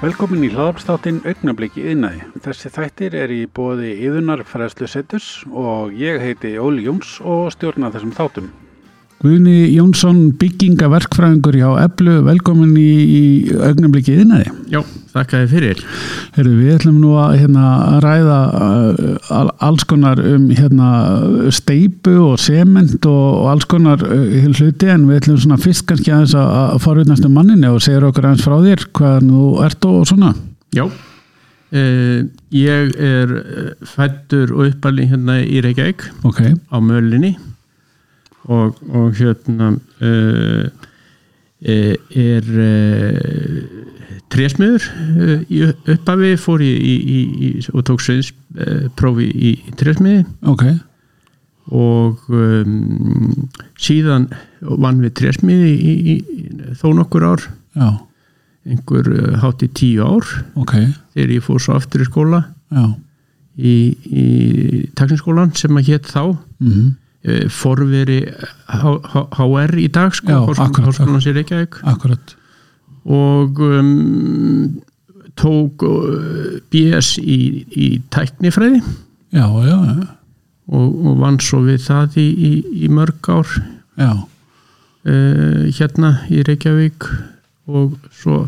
Velkomin í hlaðarpstáttinn Augnabliki yðnaði. Þessi þættir er í bóði yðunar fræðslu setus og ég heiti Óli Jóns og stjórna þessum þáttum. Guðni Jónsson, byggingaverkfræðingur hjá Eblu, velkomin í, í Augnabliki yðnaði. Já, þakka þið fyrir. Herru, við ætlum nú að hérna, ræða uh, alls konar um hérna, steipu og sement og, og alls konar uh, hluti en við ætlum svona fyrst kannski aðeins að, að forutnast um manninni og segja okkur aðeins frá þér hvað þú ert og svona. Já, uh, ég er fættur og uppalinn hérna í Reykjavík okay. á mölinni og, og hérna er trésmiður í upphafi fór ég í, í, í, og tók sviðsprófi í trésmiði okay. og um, síðan vann við trésmiði í þó nokkur ár Já. einhver hátt í tíu ár okay. þegar ég fór svo aftur í skóla Já. í, í takniskólan sem að hétt þá mm -hmm. Forveri HR í dag sko, Háskólan sér ekki Akkurat. Og um, tók uh, BS í, í tæknifræði. Já, já, já. Og, og vann svo við það í, í, í mörg ár. Uh, hérna í Reykjavík. Og svo,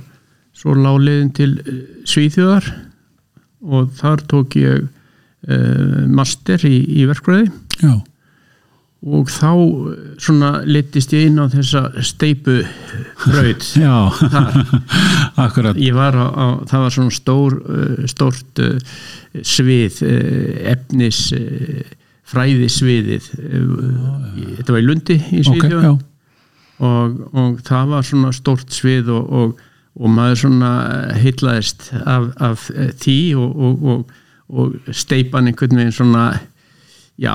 svo láliðin til Svíþjóðar. Og þar tók ég uh, master í verkfræði. Já og þá svona litist ég inn á þessa steipu Já, akkurat. Ég var á, á, það var svona stór stórt svið efnis fræðisviðið þetta var í Lundi í Svíðjóð okay, og, og það var svona stórt svið og, og, og maður svona heitlaðist af, af því og steipan einhvern veginn svona já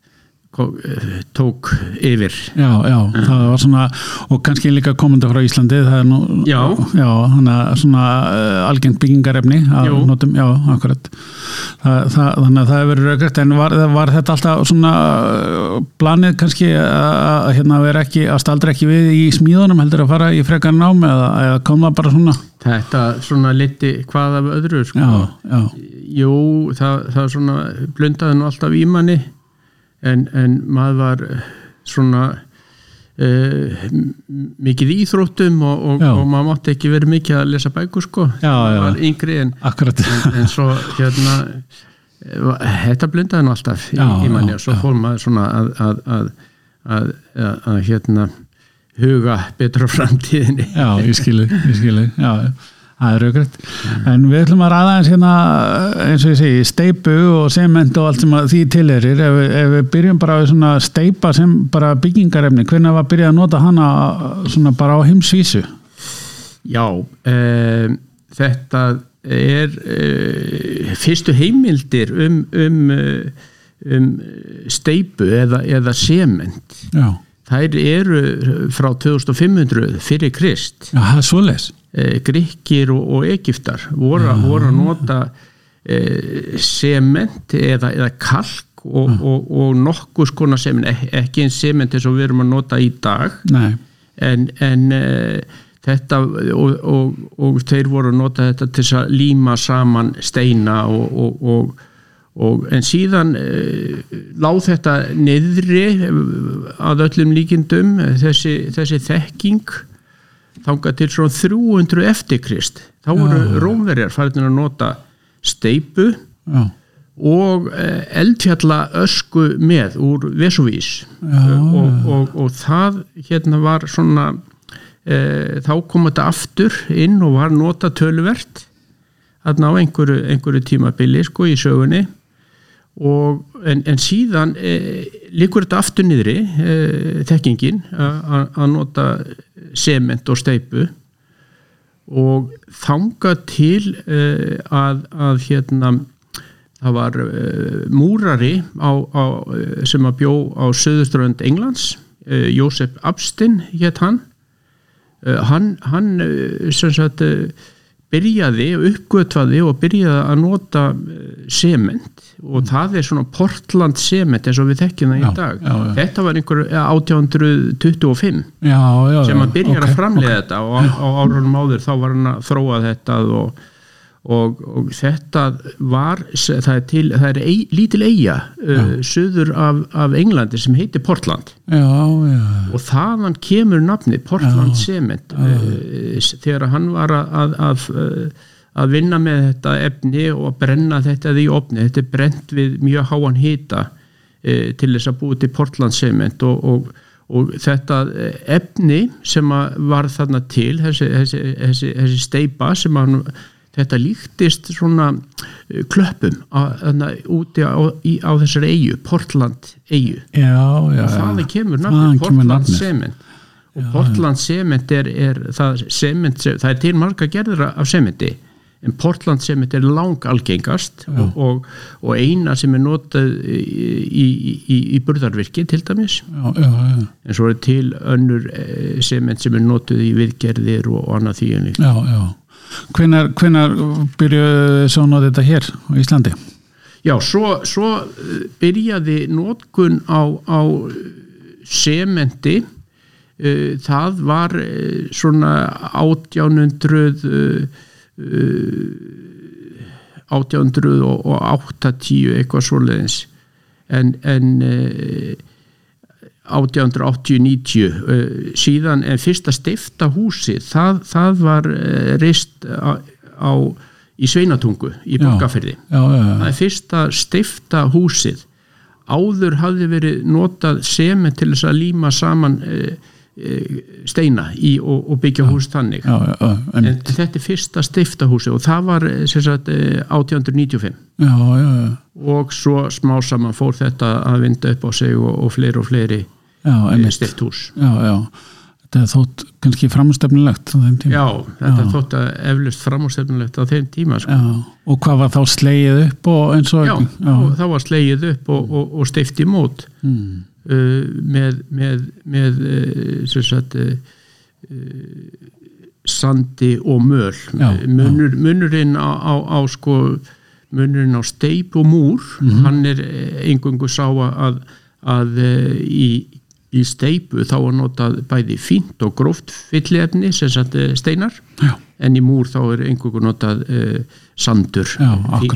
tók yfir. Já, já, það var svona og kannski líka komandi frá Íslandi það er nú, já, já svona uh, algengt byggingarefni notum, já, akkurat. Það, það, þannig að það hefur verið röggrætt en var, var þetta alltaf svona planið kannski að hérna vera ekki, að staldra ekki við í smíðunum heldur að fara í frekar nám eða, eða kom það bara svona? Þetta svona liti hvað af öðru sko. já, já. Jú, það, það svona blundaði nú alltaf í manni en, en maður var svona uh, mikið íþróttum og, og, og maður mátti ekki verið mikið að lesa bækur sko. Já, var yngri en, en, en svo hérna þetta blundaði nú alltaf í, í manni og svo fór maður svona að að, að, að, að hérna huga betra á framtíðinni. Já, ég skilu, ég skilu Já, það er raugrætt en við ætlum að ræða eins hérna eins og ég segi, steipu og sement og allt sem því tilerir, ef, ef við byrjum bara á svona steipa sem bara byggingarefni hvernig var að byrja að nota hana svona bara á heimsvísu? Já um, þetta er uh, fyrstu heimildir um um, um steipu eða, eða sement. Já. Þær eru frá 2500 fyrir Krist. Já, það er svoleis e, Gríkir og, og Egiptar voru, voru að nota e, sement eða, eða kalk og, og, og nokkus konar sement, ekki einn sement eins og við erum að nota í dag. Nei. en, en e, þetta og þeir voru að nota þetta til að líma saman steina og Og, en síðan e, láð þetta niðri að öllum líkindum þessi, þessi þekking þánga til svona 300 eftir Krist. Þá voru rómverjar farin að nota steipu Já. og e, eldfjalla ösku með úr Vesuvís. Og, og, og það hérna var svona e, þá kom þetta aftur inn og var nota töluvert að ná einhverju, einhverju tímabili sko í sögunni. Og, en, en síðan e, likur þetta aftur niðri e, þekkingin að nota sement og steipu og þanga til e, að, að hérna það var múrari á, á, sem að bjó á söðuströnd Englands Jósef Abstin hétt hann. Hann, hann sem sagt byrjaði, uppgötvaði og byrjaði að nota sement og það er svona Portland sement eins og við þekkjum það í dag já, já. þetta var einhver 1825 já, já, sem að byrja ok, að framlega ok. þetta og á, á árunum áður þá var hann að þróa þetta og, og, og þetta var það er, til, það er ei, lítil eiga uh, söður af, af Englandi sem heitir Portland. Já, já, og þaðan kemur nafni Portland Cement uh, þegar hann var að, að, að, uh, að vinna með þetta efni og brenna þetta í opni þetta er brent við mjög háan hita uh, til þess að búið til Portland Cement og, og, og þetta eh, efni sem að var þarna til þessi, þessi, þessi, þessi steipa sem að hann þetta líktist svona eh, klöppum á, úti á, í, á þessari eigu, Portland eigu og þaðan kemur kemur Portland. Cement. Og Portland Cement er, er það, cement, það er til marga gerður af sementi en Portland Cement er lang algengast og, og, eina sem er notað í, í, í, í burðarvirki til dæmis. Já, já, já, en svo er til önnur eh, sement sem er notað í viðgerðir og, og annað því en líka já, já. Hvenar, hvenar byrjuðu svo að nota þetta hér á Íslandi? Já, svo, svo eh, byrjaði nótkun á, á sementi uh, það var svona 1800 uh, 1880 eitthvað svoleiðis en, en uh, 1880-90 uh, síðan en fyrsta stifta húsi það, það var uh, reist á, á í Sveinatungu í já, það er fyrsta stifta húsið. Áður hafði verið notað sement til þess að líma saman e, e, steina í, og, og byggja hús þannig. Já, já, en en, þetta er fyrsta stifta húsið og það var eh, sagt, eh, 1895 já, já, já, og svo smá saman fór þetta að vinda upp á sig og, og fleiri og fleiri stift hús. Já, já. Þetta þótt kannski framstefnilegt á þeim tíma. já, þetta þótt að eflust framúrstefnulegt á þeim tíma sko. Og hvað var þá slegið upp og eins og já, það var slegið upp og, og, og stift í mót. Mm. Uh, með, með, með uh, sem sagt uh, uh, sandi og möl Já, Munur, munurinn á, á, á sko munurinn á steip og múr Mhm. hann er engungu sá að, að uh, í, í steipu þá er notað bæði fínt og gróft fyllefni sem sagt uh, steinar Já. En í múr þá er engungu notað uh, sandur,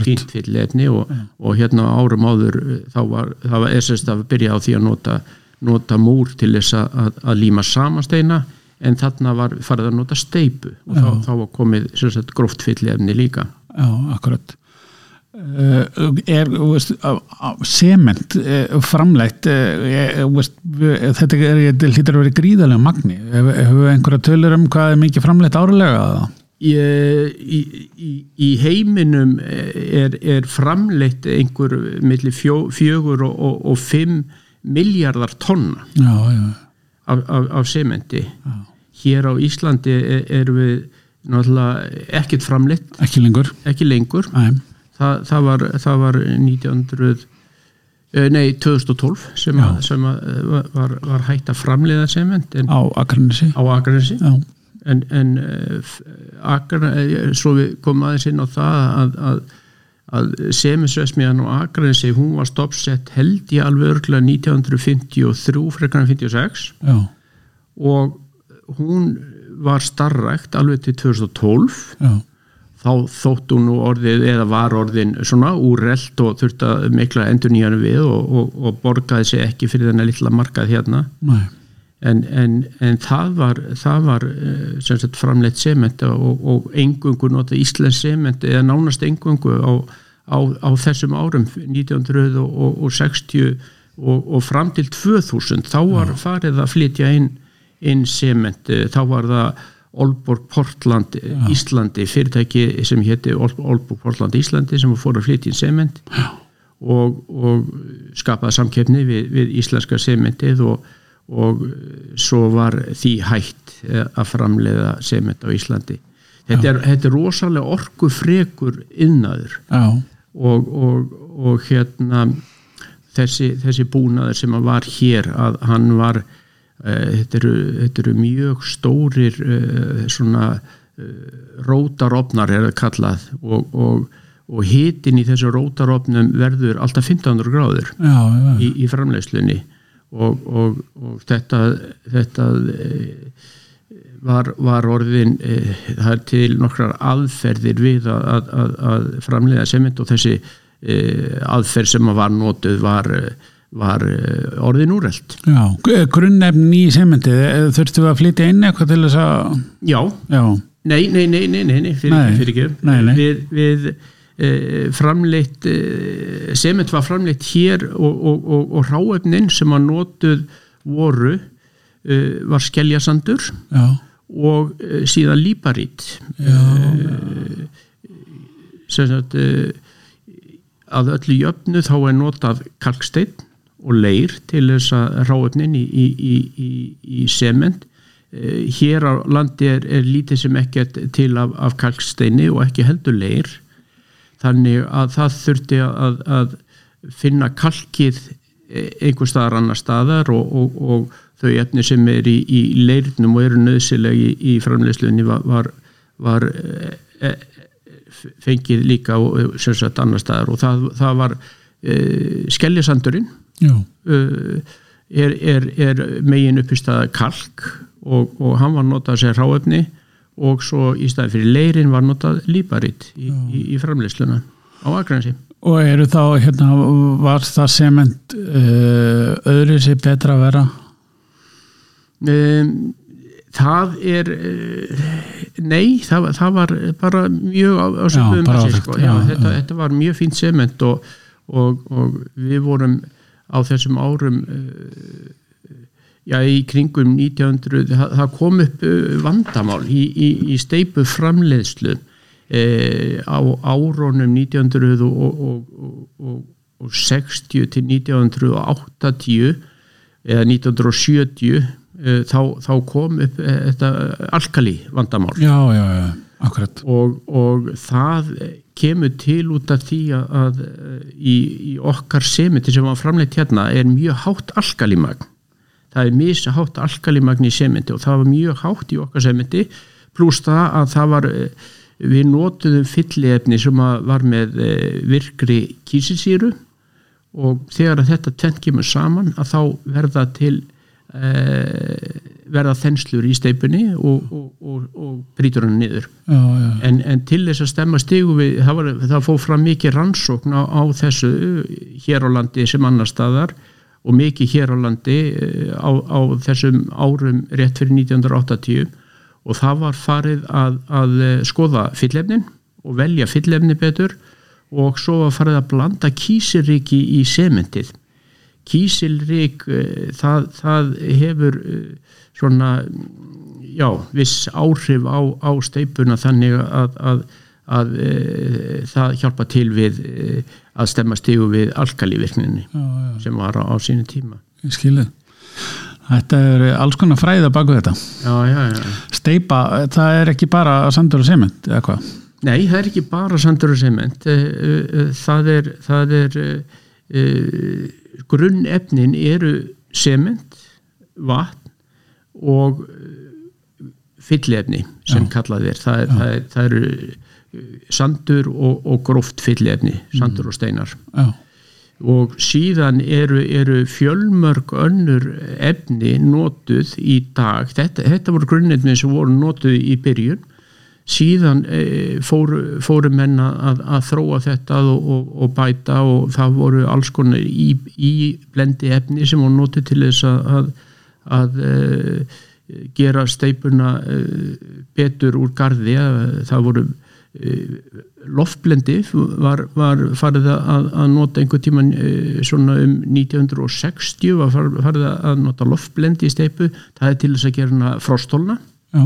fínt fyllefni og, og hérna árum áður uh, þá var, það var essast að byrja á því að nota, nota múr til þess að, að, líma samasteina en þarna var farið að nota steipu og þá, þá var komið sagt, gróft fyllefni líka. Já, akkurat er á- á- sement er, þú veist, við- þetta er, hlýtur að vera gríðarlega magni. Hefur við einhverja tölur um hvað er mikið framleitt árlega í, í, í, heiminum er, er framleitt einhver milli fjó, fjögur og, og, og fimm miljardar tonna já, já, af, af, af sementi. Hér á Íslandi er, erum við náttúrulega ekkert framleitt. Ekki lengur. Ekki lengur Æ, Þa, það, var, það var 1900 eh, nei 2012 sem, að, sem að eh, var, var hægt að framleiða sement en, á Akranesi. Á Akranesi. Já, en, en Akran, uh, svo við komum aðeins inn á það að, að, að semisvesmiðan og Akranesi hún var stoppsett held í alveg örgla 1953 frekar en 56 já, og hún var starrækt alveg til 2012 já, þá þótt hún nú orðið eða var orðin svona úrrelt og þurfti að mikla endur nýjanu við og, og, og borgaði sig ekki fyrir þennan litla markað hérna. En, en, en það var, það var eh, sem sagt framleitt sement og, og engungu nota Íslands sement eða nánast engungu á, á, á þessum árum 1960 og, og fram til 2000 þá var farið að flytja inn, inn sement, eh, þá var það Olborg Portland Já. Íslandi fyrirtæki sem hétti Olborg Portland Íslandi sem fór að flytja inn sement og, og skapaði samkeppni við, við íslenska sementið og, og svo var því hægt eh, að framleiða sement á Íslandi. Þetta er, þetta er rosalega orkufrekur innaður já, og, og, og hérna þessi, þessi búnaður sem var hér að hann var þetta, eru, þetta eru mjög stórir uh, svona rótarofnar er það kallað og, og, og hitin í þessu rótarofnum verður alltaf 1500 gráður já, já. í, í framleiðslunni og, og, og þetta, þetta var, var orðin það er til nokkrar aðferðir við að, að, að framleiða sement og þessi aðferð sem var notuð var, var orðin úreld Já, grunnefn í sementi þurftu að flytja inn eitthvað til þess að Já, Já, nei, nei, nei, nei, nei, nei fyrir, ekki Nei, nei. við, við e, framleitt e, sement var framleitt hér og, og, og, og ráefnin sem að notuð voru e, var skeljasandur já, og síðan líparít. Sem sagt að öllu jöfnu þá er notað kalksteinn og leir til þess að ráefnin í, í, í, í, sement. Eh, hér á landi er, er lítið sem ekkert til af, af kalksteini og ekki heldur leir. Þannig að það þurfti að, að finna kalkið eh, einhver staðar annar staðar og, og, og þau efni sem er í, í leirnum og eru nöðsilegi í, í framleiðslunni var, var, var e, fengið líka og sem sagt annar staðar. Og það, það var e, skellisandurinn er, er, er megin uppistæða kalk og, og hann var notað sér ráefni og svo í staði fyrir leirin var notað líparitt í, í, í framleysluna á Akransi Og eru þá, hérna, var það sement uh, öðru sér betra að vera? um, það er uh, nei, það, það var bara mjög á, á söpum bara áþekkt, sko. já, já, já. þetta, þetta var mjög fínt sement og, og, og við vorum á þessum árum uh, já, í kringum 1900, það, það kom upp uh, vandamál í, í, í steipu framleiðslu eh, á árónum 1900 og, og, og, og, og 60 til 1980 eða 1970 eh, þá, þá kom upp eh, þetta alkali vandamál. Já, já, já, akkurat. og, og það kemur til út af því að, í, í okkar sementi sem var framleitt hérna er mjög hátt alkalimagn það er misa hátt alkalimagn í sementi og það var mjög hátt í okkar sementi pluss það að það var eh, við notuðum fylliefni sem var með eh, virkri kísilsýru. Og þegar þetta tvent kemur saman að þá verða til eh, verða þenslur í steipunni og, og, og, og brýtur hann niður. Já, já, en, en til þess að stemma stigu við það, var, það fóð fram mikið rannsókn á, á þessu hér á landi sem annar staðar og mikið hér á landi eh, á, á þessum árum rétt fyrir 1980 og það var farið að, að eh, skoða fyllefnin og velja fyllefni betur og svo var farið að blanda kísilríki í sementið kísilrík eh, það, það hefur eh, svona já, viss áhrif á, á steipuna þannig að, að, að e, það hjálpa til við að stemma stígu við alkalívirkninni sem var á, á sínu tíma ég skilði. Þetta er alls konar fræða baku þetta. já, já, já. Steipa, það er ekki bara sandur og sement, eða hvað? Nei, það er ekki bara sandur og sement Eh, eh, eh, það er, það er grunnefnin eru sement vatn og eh, fyllefni sem kallað er. Það, það, það eru eh, sandur og, og gróft fyllefni sandur og steinar. Já, og síðan eru, eru fjölmörg önnur efni notuð í dag. Þetta, þetta voru grunnefni sem voru notuð í byrjun síðan e, fóru, fóru menn að, að þróa þetta og, og, og bæta og það voru alls konar í, í blendi efni sem voru notuð til þess að, að, að e, gera steipuna e, betur úr garði. Það voru loftblendi var, var farið að, að nota einhver tíman e, svona um 1960 var farið að nota loftblendi í steipu það er til þess að gera frostólna já,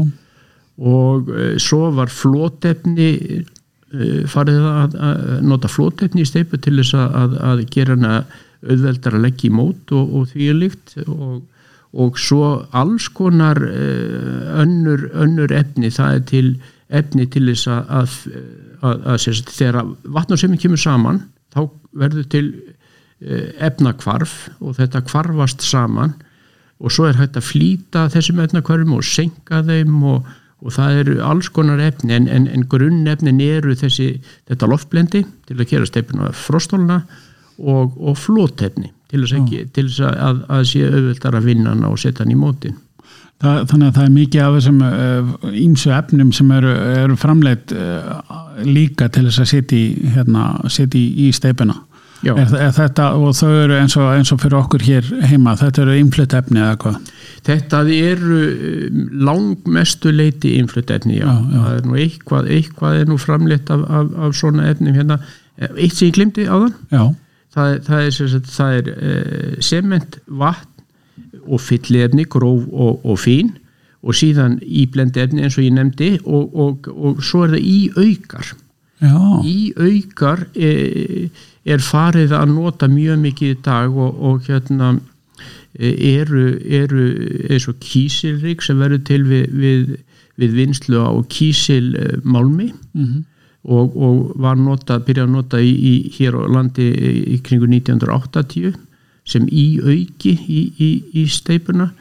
og e, svo var flótefni e, farið að, að nota flótefni í steipu til þess að, að gera hana auðveldar að leggja í mót og, og því er líkt. Og, og svo alls konar e, önnur, önnur efni. Það er til efni til þess að, að, þegar vatn og semmi kemur saman þá verður til efnakvarf og þetta kvarfast saman. Og svo er hægt að flýta þessum efnakvarfum og senka þeim og, og það eru alls konar efni en, en, en grunnefnin eru þessi þetta loftblendi til að gera steipuna frostóluna og, og flótefni til þess, ekki, til þess að, að sé auðvöldar að vinna hann og setja hann í mótin Það, þannig að það er mikið af þessum ímsu uh, efnum sem eru, eru framleitt uh, líka til þess að setja hérna, í steipina er, er þetta, og þau eru eins og, eins og fyrir okkur hér heima, þetta eru innflutt efni eða hvað? Þetta eru um, langmestu leiti innflutt efni, já, já, já. er eitthvað, eitthvað er nú framleitt af, af, af svona efnum hérna, eitt sem ég glimti á þann það, það er, það er uh, sement, vatn og fyllefni, gróf og, og fín. Og síðan í blendefni eins og ég nefndi og, og, og svo er það í aukar Já. í aukar er, er farið að nota mjög mikið í dag og hérna eru, eru eins og kísilrík sem verður til við, við, við vinslu á kísilmálmi mm -hmm. og, og var nota, byrjað að nota í, í, hér á landi í kringu 1980 sem í auki í, í, í steipuna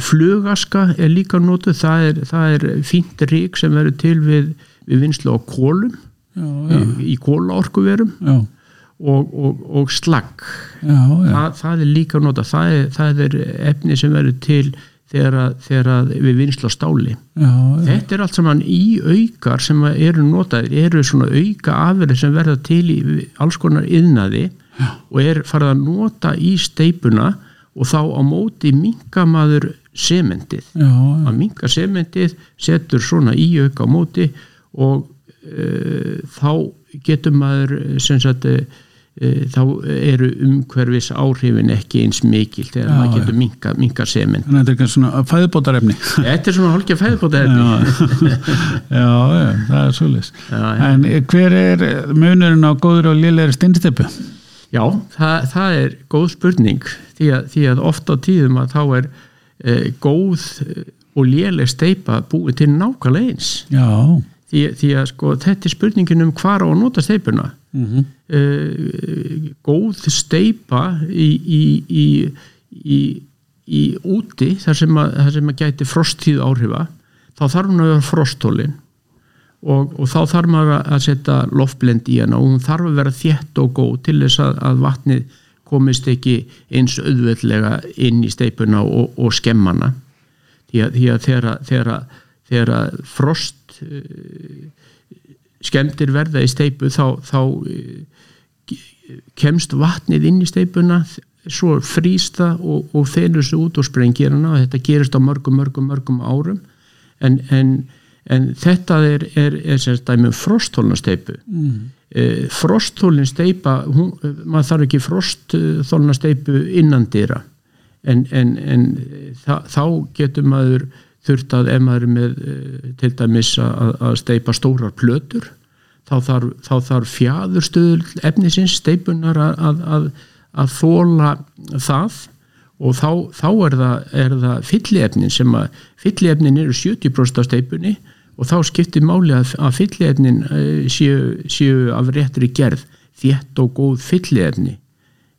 flugaska er líka notuð það er, það er fínt rík sem verður til við, við vinslu á kólum já, í, í kólaorkuverum og, og, og slagg. Það, það er líka notað það er, það er efni sem verður til þegar, þegar við vinslu á stáli. Þetta er allt saman í aukar sem eru notaðir eru svona auka afverðir sem verða til í alls konar yðnaði og er farið að nota í steipuna og þá á móti minkamaður sementið. Að minka sementið setur svona í auka á móti og þá getur maður sem sagt e, þá eru umhverfis áhrifin ekki eins mikil þegar Já, maður getur minka, minka sement Þannig að þetta er ekki svona fæðbótarefni Þetta er svona hálkja fæðbótarefni Já, já, það er svolítið En hver er munurinn á góður og liðleiri steinsteppu? Já, það, það er góð spurning. Því að, því að ofta á tíðum að þá er e, góð og léleg steipa búið til nákvæmlega eins því, því að sko þetta er spurningin um hvar á að nota steipuna mm -hmm. e, góð steipa í, í, í, í úti þar sem að, þar sem að gæti frostíð áhrifa þá þarf hún að vera frostólinn og, og þá þarf maður að setja loftblend í hana og hún þarf að vera þjætt og góð til þess að, að vatnið komist ekki eins auðveldlega inn í steipuna og, og skemmana. Því að, því að þeirra, þeirra, þeirra frost uh, skemmtir verða í steipu þá, þá uh, kemst vatnið inn í steipuna svo frýsta og, og þeirra svo út og sprengir hana og þetta gerist á mörgum, mörgum, mörgum árum. En, en en þetta er, er, er semst dæmi um frosthólnasteipu mm. e, frosthólnasteipa maður þarf ekki frosthólnasteipu innan dýra en, en, en þa, þá getur maður þurft að ef maður er með e, til dæmis að, að steipa stórar plötur þá þarf, þá þarf fjæðurstöðul efnisins steipunar að, að, að þóla það. Og þá, þá er það, það fylliefnin sem að fylliefnin eru 70% af steipunni og þá skiptir máli að fylliefnin eh, séu, séu af réttri gerð þétt og góð fylliefni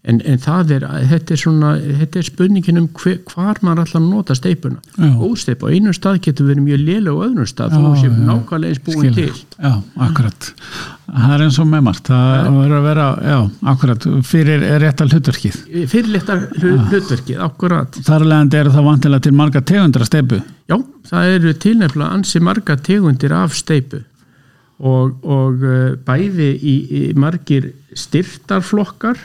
en, en það er, þetta er svona þetta er spurningin um hver, hvar maður alltaf nota steipuna, ósteip á einum stað getur verið mjög lélega á öðrum stað þá séum nákvæmlega eins búin til. Já, akkurat, það er eins og með margt það verður að vera, já, akkurat fyrir réttal hlutverkið. Fyrir réttal hlutverkið, akkurat. Þar leðandi eru það vantilega til marga tegundra steipu Já, það eru tilnefnilega ansi marga tegundir af steipu og, og eh, bæði í, í margir styrtarflokkar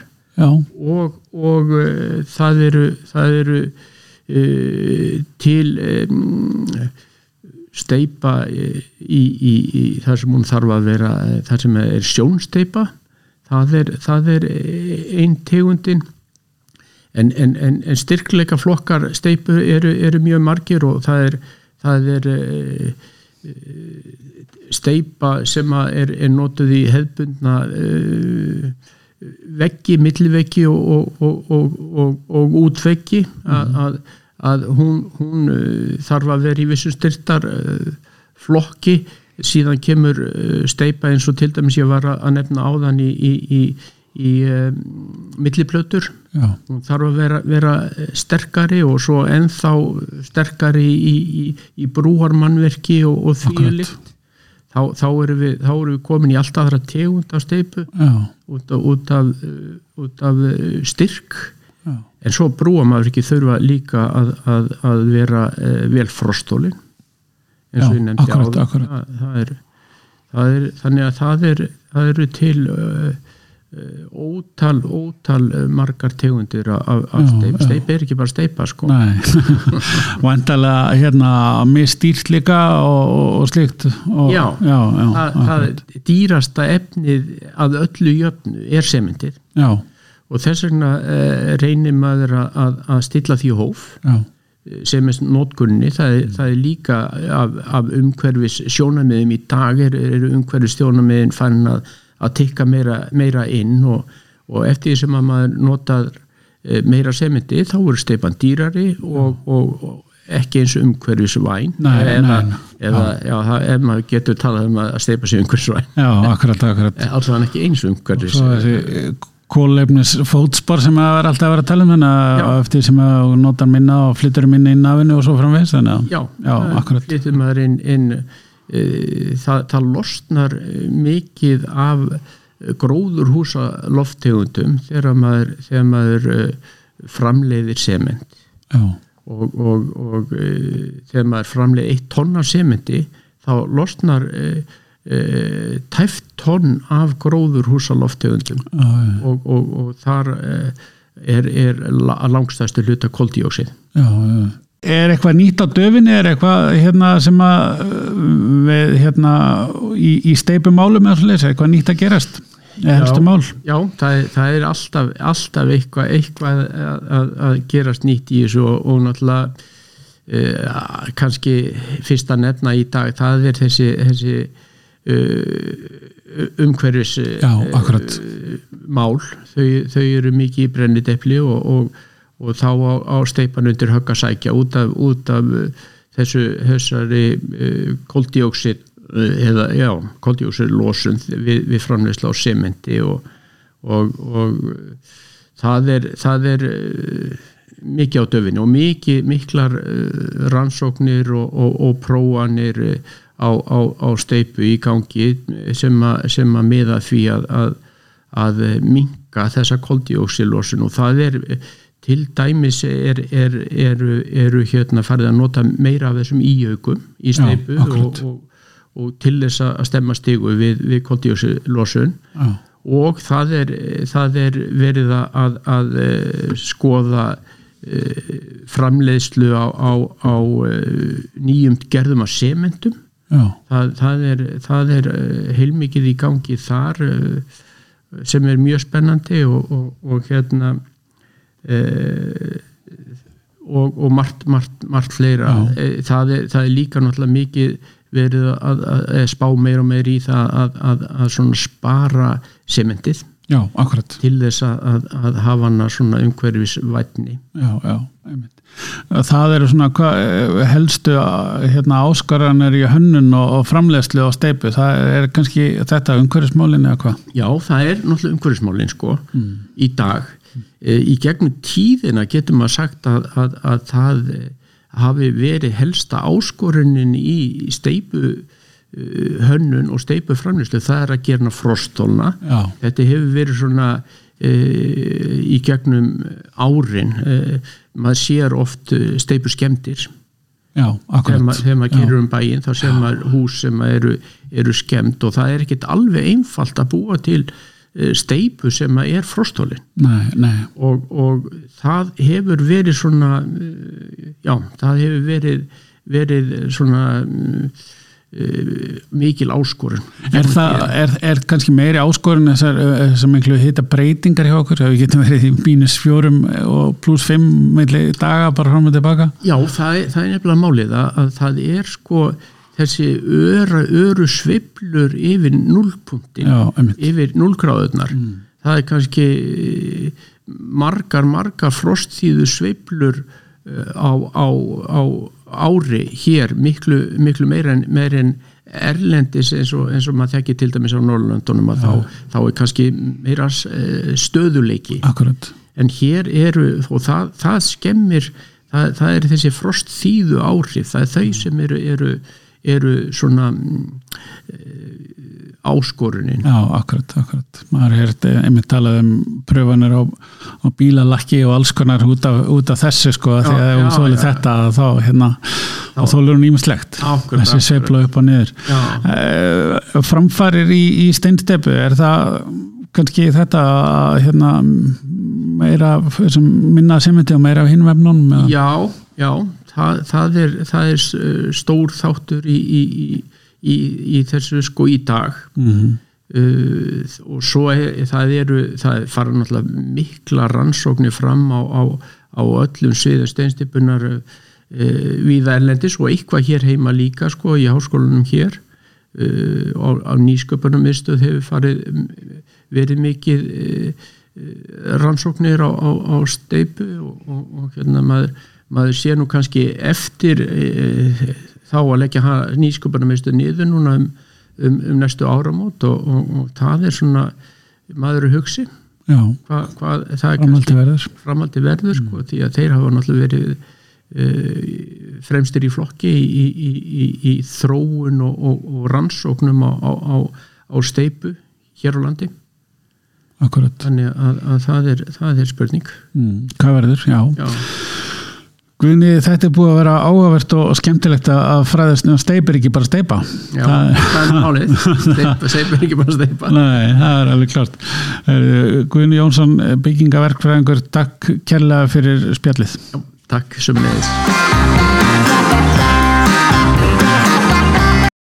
og, og uh, það eru, það eru uh, til um, steipa í, í, í það sem hún þarf að vera það sem er sjónsteipa það er, það er einn tegundin. En, en, en, en styrkleika flokkar steipu eru, eru mjög margir og það er, það er uh, steipa sem er, er notuð í hefbundna veggi, milliveggi og, og, og, og útveggi að, mhm. að, að hún, hún uh, þarf að vera í vissu styrtar uh, flokki síðan kemur uh, steipa eins og til dæmis ég var að nefna áðan í, í, í um, milliplötur hún þarf að vera, vera sterkari og svo ennþá sterkari í, í, í brúarmannverki og, og því Akkurat. líkt þá, þá, erum við, þá erum við komin í allt aðra tegund af steipu út af, út af, uh, út af uh, styrk. Já, en svo brúarmannverki þurfa líka að, að, að vera uh, vel frostólin eins og ég nefndi akkurat. Það, er, það er, þannig að það, er, það eru til ótal, ótal uh, margar tegundir af, af Já, steip já. steip er ekki bara steipa sko. Nei. Vandalega hérna mistýrt líka og, og, slíkt og, Já. já, já, það, það dýrasta efnið að öllu jöfnu er sementið. Já, og þess vegna uh, reynir maður að, að, stilla því hóf. Já, sem er nótkunni, það er, það er líka af, af umhverfis sjónamiðum í dag er, er umhverfis sjónamiðin fann að, að tikka meira, meira inn og, og eftir því sem að maður notar eh, meira sementi þá eru steipan dýrari og, og, og ekki eins umhverfis væn Nei, eða, eða já, það, ef maður getur talað um að steipa sig umhverfis væn já, akkurat, akkurat. Alls hann ekki eins umhverfis þessi kólefnis fótspor sem að vera alltaf að vera að tala um þannig að eftir sem að notar minna og flyttur minna inn af henni og svo að já, já, akkurat. flyttur maður inn, inn það, það losnar eh, mikið af gróðurhúsa lofttegundum þegar maður, þegar maður framleiðir sement. Já, og, og, og þegar maður framleiðir eitt tonn af sementi þá losnar tæft tonn af gróðurhúsa lofttegundum já, já, og, og, og þar er, er la- langstæstu hluta koldíóksið já, já. Er eitthvað nýtt á döfinni, er eitthvað hérna sem að uh, við hérna í, í steipumálum eða svoleiðis, er eitthvað nýtt að gerast? Mál? Já, það er, það er alltaf, alltaf eitthvað, eitthvað að, að, gerast nýtt í þessu og, og náttúrulega uh, kannski fyrsta nefna í dag, það er þessi, þessi uh, umhverfis Já, akkurat. mál, þau, þau eru mikið í brennidepli og, og, og þá á, á steipan undir högg að sækja út af, út af uh, þessu þessari uh, koldíóksid eða já, koldíóksid losun við, við framleysla á sementi og, og, og það er, það er mikið á döfinni og mikið, miklar rannsóknir og, og, uh, á, á, á steipu í gangi sem, að miða því að, að, að minka þessa koldíóksilosun og það er til dæmis er, er, eru, eru hérna farið að nota meira af þessum íaugum í steipu Já, og, og, og til þess að stemma stigu við, við koldíóksilosun Já, og það er, það er verið að, að eh, skoða eh, framleiðslu á, á, á eh, nýjum gerðum af sementum. Það, það er, það er heilmikið í gangi þar sem er mjög spennandi og, og, og hérna og, og margt, margt, margt fleira Já. e, það, er, það er líka náttúrulega mikið verið að, að, að spá meir og meir í það að, að, að svona spara sementið já, til þess að, að, að hafa hana svona umhverfis vætni Já, já, einmitt. Það eru svona hva, helstu hérna, áskaranir í hönnun og, og framleiðslu á steipu, það er kannski þetta umhverfismálin eða hvað? Já, það er náttúrulega umhverfismálin sko í dag. E, Í gegnum tíðina getur maður sagt að, að, að það e, hafi verið helsta áskorunin í steipu e, hönnun og steipu framlýslu, það er að gera frostólna. Já, Þetta hefur verið svona e, í gegnum árin. E, maður sér oft steipu skemmtir já, þegar maður, þegar maður gerur um bæinn þá sér maður hús sem eru, eru skemmt og það er ekkit alveg einfalt að búa til eh, steipu sem er frostólin og, og það hefur verið svona eh, já, það hefur verið verið svona uh, mikil áskorun. Er það, er, er kannski meiri áskorun þessar, þessar miklu hita breytingar hjá okkur, við getum verið í mínus fjórum og pluss fimm daga bara fram og tilbaka? Já, það er, það er nefnilega málið að, að það er sko þessi öra, öru sveiflur yfir einmitt. yfir nullgráðunar það er kannski eh, margar, margar frostþýðu sveiflur eh, á, á, á ári hér miklu, miklu meira en, meira en, erlendis eins og, eins og maður þekki til dæmis á Norrlöndunum að þá, þá er kannski meira eh, stöðuleiki Akkurat. en hér eru og það, það skemmir það, það er þessi frost þýðu áhrif það er þau sem eru, eru, eru svona áskorunin. Já, akkurat, akkurat. Maður er einmitt talað um pröfanir á, á bílalakki og alls konar út af, út af þessu sko já, ef hún þólir þetta þá hérna þá þólir hún ímislegt þessi seifla upp og niður. Uh, framfarir í, í steinstepu er það kannski þetta hérna meira minna sementi og meira á hinvefnunum? Já, já það, það, er, það er stór þáttur í, í, í í, í þessu sko í dag mm -hmm. uh, og svo er, það eru það fara náttúrulega mikla rannsóknir fram á, á, á öllum sviðu steinstipunar uh, við erlendis og eitthvað hér heima líka sko í háskólanum hér uh, á, á nýsköpunum viðstöð hefur farið verið mikið uh, rannsóknir á, á steipu og, og, og hérna maður maður sé nú kannski eftir e, þá að leggja nýsköpunarmistu niður núna um, um, um næstu áramót og, og, og það er svona maður að hugsi hva, hva, framaldi verður, framaldi verður mm. sko, því að þeir hafa náttúrulega verið uh, fremstir í flokki í, í, í, í þróun og, og rannsóknum á, á, á steipu hér á landi Akkurat. þannig að, að það, er, það er spurning mm. hvað verður, já, já. Guðni, þetta er búið að vera áhugavert og skemmtilegt að fræðast um steipir ekki bara steipa Já, það, það er málið. Steipir ekki bara steipa Nei, það er alveg klart Guðni Jónsson, byggingaverkfræðingur takk kærlega fyrir spjallið. Já, Takk, sömulegis